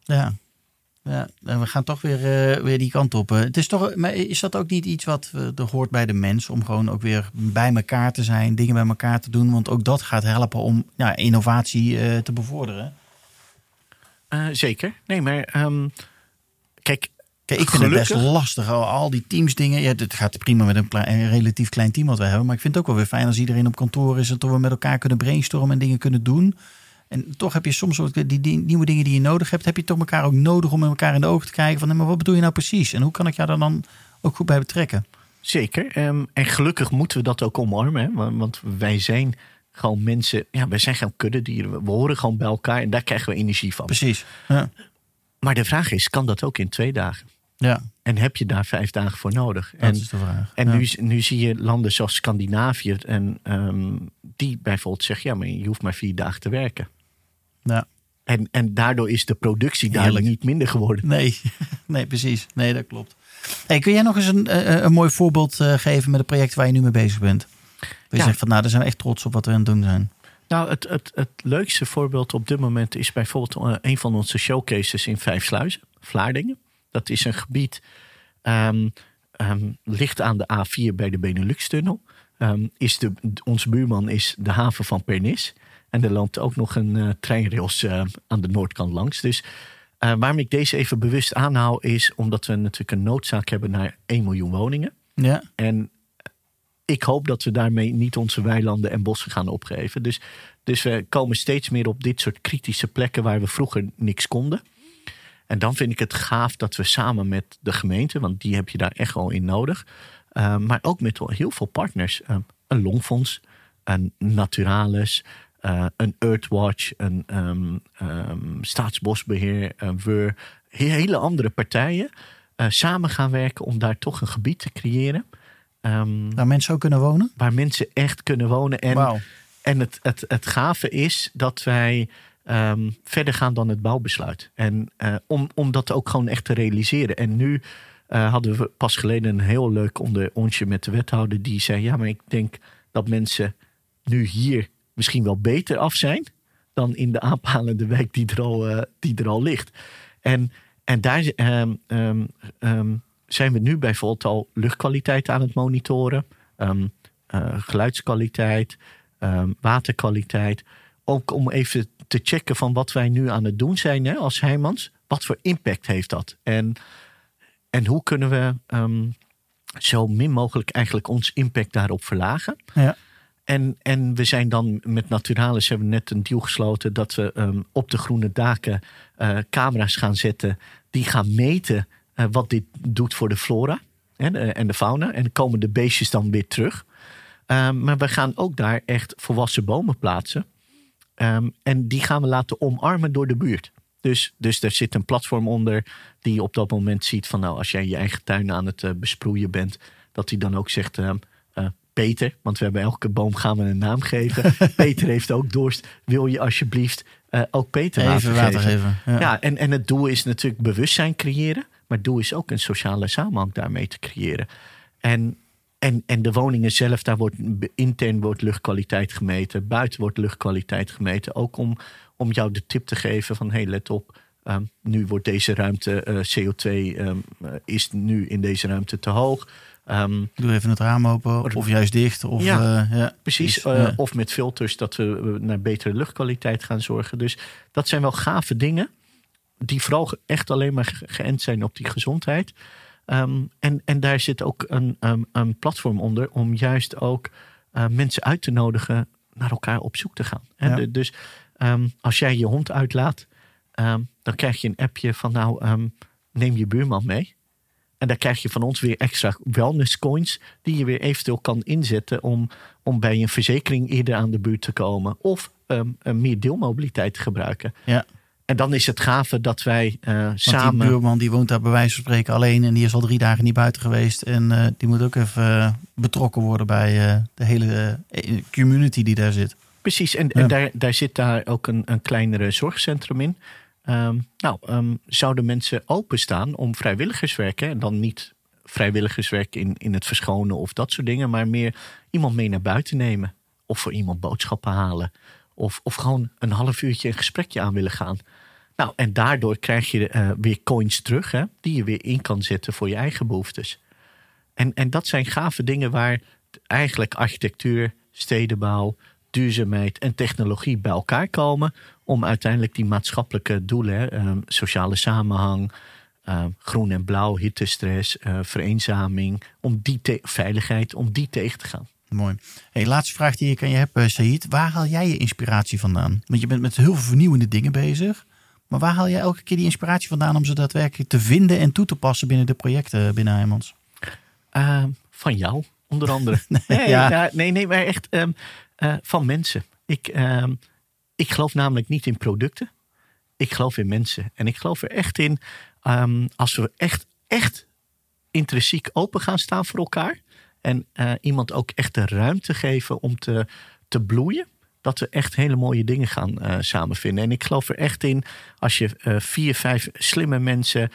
S1: Ja. Ja, en we gaan toch weer, uh, weer die kant op. Het is, toch, maar is dat ook niet iets wat uh, er hoort bij de mens? Om gewoon ook weer bij elkaar te zijn, dingen bij elkaar te doen. Want ook dat gaat helpen om ja, innovatie uh, te bevorderen.
S2: zeker. Nee, maar um, Kijk,
S1: Kijk, ik vind het best lastig, al die teams dingen. Ja, het gaat prima met een, relatief klein team wat we hebben. Maar ik vind het ook wel weer fijn als iedereen op kantoor is. En toch we met elkaar kunnen brainstormen en dingen kunnen doen. En toch heb je soms ook die, die, nieuwe dingen die je nodig hebt. Heb je toch elkaar ook nodig om met elkaar in de ogen te kijken. Van, maar wat bedoel je nou precies? En hoe kan ik jou daar dan ook goed bij betrekken?
S2: Zeker. Um, en gelukkig moeten we dat ook omarmen. Hè? Want wij zijn gewoon mensen. Ja, wij zijn gewoon kuddedieren. We horen gewoon bij elkaar. En daar krijgen we energie van.
S1: Precies. Ja.
S2: Maar de vraag is, kan dat ook in twee dagen?
S1: Ja.
S2: En heb je daar vijf dagen voor nodig?
S1: Dat en, is de vraag.
S2: En nu, nu zie je landen zoals Scandinavië, en, um, die bijvoorbeeld zeggen: ja, maar je hoeft maar vier dagen te werken.
S1: Ja.
S2: En, en daardoor is de productie daar niet minder geworden.
S1: Nee, nee, precies. Nee, dat klopt. Hey, kun jij nog eens een, een, een mooi voorbeeld uh, geven met het project waar je nu mee bezig bent? Je ja. zegt van nou, daar zijn we echt trots op wat we aan het doen zijn.
S2: Nou, het, het, het leukste voorbeeld op dit moment is bijvoorbeeld uh, een van onze showcases in Vijfsluizen, Vlaardingen. Dat is een gebied, um, um, ligt aan de A4 bij de Benelux-tunnel. Um, is de, onze buurman is de haven van Pernis. En er loopt ook nog een uh, treinrails uh, aan de noordkant langs. Dus uh, waarom ik deze even bewust aanhoud is omdat we natuurlijk een noodzaak hebben naar 1 miljoen woningen.
S1: Ja.
S2: En ik hoop dat we daarmee niet onze weilanden en bossen gaan opgeven. Dus, dus we komen steeds meer op dit soort kritische plekken waar we vroeger niks konden. En dan vind ik het gaaf dat we samen met de gemeente, want die heb je daar echt wel in nodig. Uh, maar ook met heel veel partners. Uh, een Longfonds, een Naturalis, uh, een Earthwatch, een um, Staatsbosbeheer, een WUR. Hele andere partijen samen gaan werken om daar toch een gebied te creëren.
S1: Um, waar mensen ook kunnen wonen?
S2: Waar mensen echt kunnen wonen. En, en het, het, het gave is dat wij um, verder gaan dan het bouwbesluit. En uh, om, om dat ook gewoon echt te realiseren. En nu uh, hadden we pas geleden een heel leuk onder met de wethouder. Die zei, ja, maar ik denk dat mensen nu hier misschien wel beter af zijn. Dan in de aanpalende wijk die er al, uh, die er al ligt. En, en daar um, zijn we nu bijvoorbeeld al luchtkwaliteit aan het monitoren, ehm, eh, geluidskwaliteit, ehm, waterkwaliteit. Ook om even te checken van wat wij nu aan het doen zijn hè, als Heijmans. Wat voor impact heeft dat? En, en hoe kunnen we ehm, zo min mogelijk eigenlijk ons impact daarop verlagen?
S1: Ja.
S2: En, en we zijn dan met Naturalis hebben we net een deal gesloten dat we op de groene daken eh, camera's gaan zetten die gaan meten wat dit doet voor de flora en, eh, en de fauna. En komen de beestjes dan weer terug. Ehm, maar we gaan ook daar echt volwassen bomen plaatsen. Ehm, en die gaan we laten omarmen door de buurt. Dus, dus er zit een platform onder die op dat moment ziet van nou, als jij je eigen tuin aan het besproeien bent, dat hij dan ook zegt. Peter, want we hebben elke boom gaan we een naam geven. Peter heeft ook dorst. Wil je alsjeblieft ook Peter
S1: Even water, geven?
S2: Ja, en, en het doel is natuurlijk bewustzijn creëren. Maar doel is ook een sociale samenhang daarmee te creëren. En, en, en de woningen zelf, daar wordt intern wordt luchtkwaliteit gemeten. Buiten wordt luchtkwaliteit gemeten. Ook om, om jou de tip te geven van hey, let op. Um, nu wordt deze ruimte, uh, CO2 um, uh, is nu in deze ruimte te hoog.
S1: Um, Doe even het raam open, of juist dicht. Of,
S2: ja, uh, ja precies. Ja. Of met filters dat we naar betere luchtkwaliteit gaan zorgen. Dus dat zijn wel gave dingen. Die vooral echt alleen maar geënt zijn op die gezondheid. Um, en, en daar zit ook een, um, een platform onder om juist ook uh, mensen uit te nodigen naar elkaar op zoek te gaan. Ja. De, dus als jij je hond uitlaat, dan krijg je een appje van nou, neem je buurman mee. En daar krijg je van ons weer extra wellness coins. Die je weer eventueel kan inzetten om, om bij een verzekering eerder aan de buurt te komen. Of um, meer deelmobiliteit te gebruiken.
S1: Ja.
S2: En dan is het gave dat wij uh, samen.
S1: Die buurman die woont daar bij wijze van spreken alleen. En die is al drie dagen niet buiten geweest. En uh, die moet ook even uh, betrokken worden bij de hele community die daar zit.
S2: Precies, en, ja. en daar, daar zit daar ook een, een kleinere zorgcentrum in. Um, nou, um, zouden mensen openstaan om vrijwilligerswerk, en dan niet vrijwilligerswerk in, in het verschonen of dat soort dingen, maar meer iemand mee naar buiten nemen. Of voor iemand boodschappen halen. Of, of gewoon een half uurtje een gesprekje aan willen gaan. Nou, en daardoor krijg je uh, weer coins terug, hè, die je weer in kan zetten voor je eigen behoeftes. En, en dat zijn gave dingen waar eigenlijk architectuur, stedenbouw, duurzaamheid en technologie bij elkaar komen om uiteindelijk die maatschappelijke doelen, uh, sociale samenhang, uh, groen en blauw, hittestress, uh, vereenzaming, om die veiligheid, om die tegen te gaan.
S1: Mooi. Hey, laatste vraag die ik aan je heb, uh, Said. Waar haal jij je inspiratie vandaan? Want je bent met heel veel vernieuwende dingen bezig. Maar waar haal jij elke keer die inspiratie vandaan om ze daadwerkelijk te vinden en toe te passen binnen de projecten binnen Heijmans?
S2: van jou, onder andere. nee, ja. nee, nee, maar echt um, van mensen. Ik, um, ik geloof namelijk niet in producten. Ik geloof in mensen. En ik geloof er echt in, um, als we echt, echt intrinsiek open gaan staan voor elkaar. En uh, iemand ook echt de ruimte geven om te, te bloeien. Dat we echt hele mooie dingen gaan uh, samen vinden. En ik geloof er echt in, als je uh, vier, vijf slimme mensen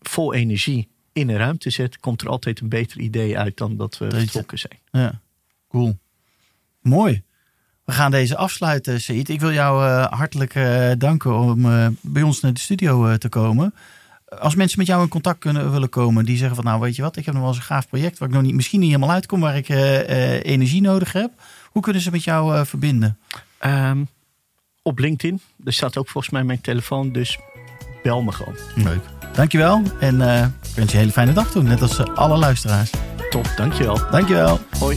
S2: vol energie in een ruimte zet, komt er altijd een beter idee uit dan dat we vertrokken zijn.
S1: Ja, cool. Mooi. We gaan deze afsluiten, Said. Ik wil jou uh, hartelijk uh, danken om uh, bij ons naar de studio te komen. Als mensen met jou in contact kunnen, willen komen, die zeggen van nou weet je wat, ik heb nog wel eens een gaaf project waar ik nog niet, misschien niet helemaal uitkom, waar ik energie nodig heb. Hoe kunnen ze met jou verbinden?
S2: Um, op LinkedIn. Er staat ook volgens mij mijn telefoon, dus bel me gewoon.
S1: Leuk. Dankjewel en ik wens je een hele fijne dag toe, net als alle luisteraars.
S2: Top, dankjewel.
S1: Dankjewel.
S2: Hoi.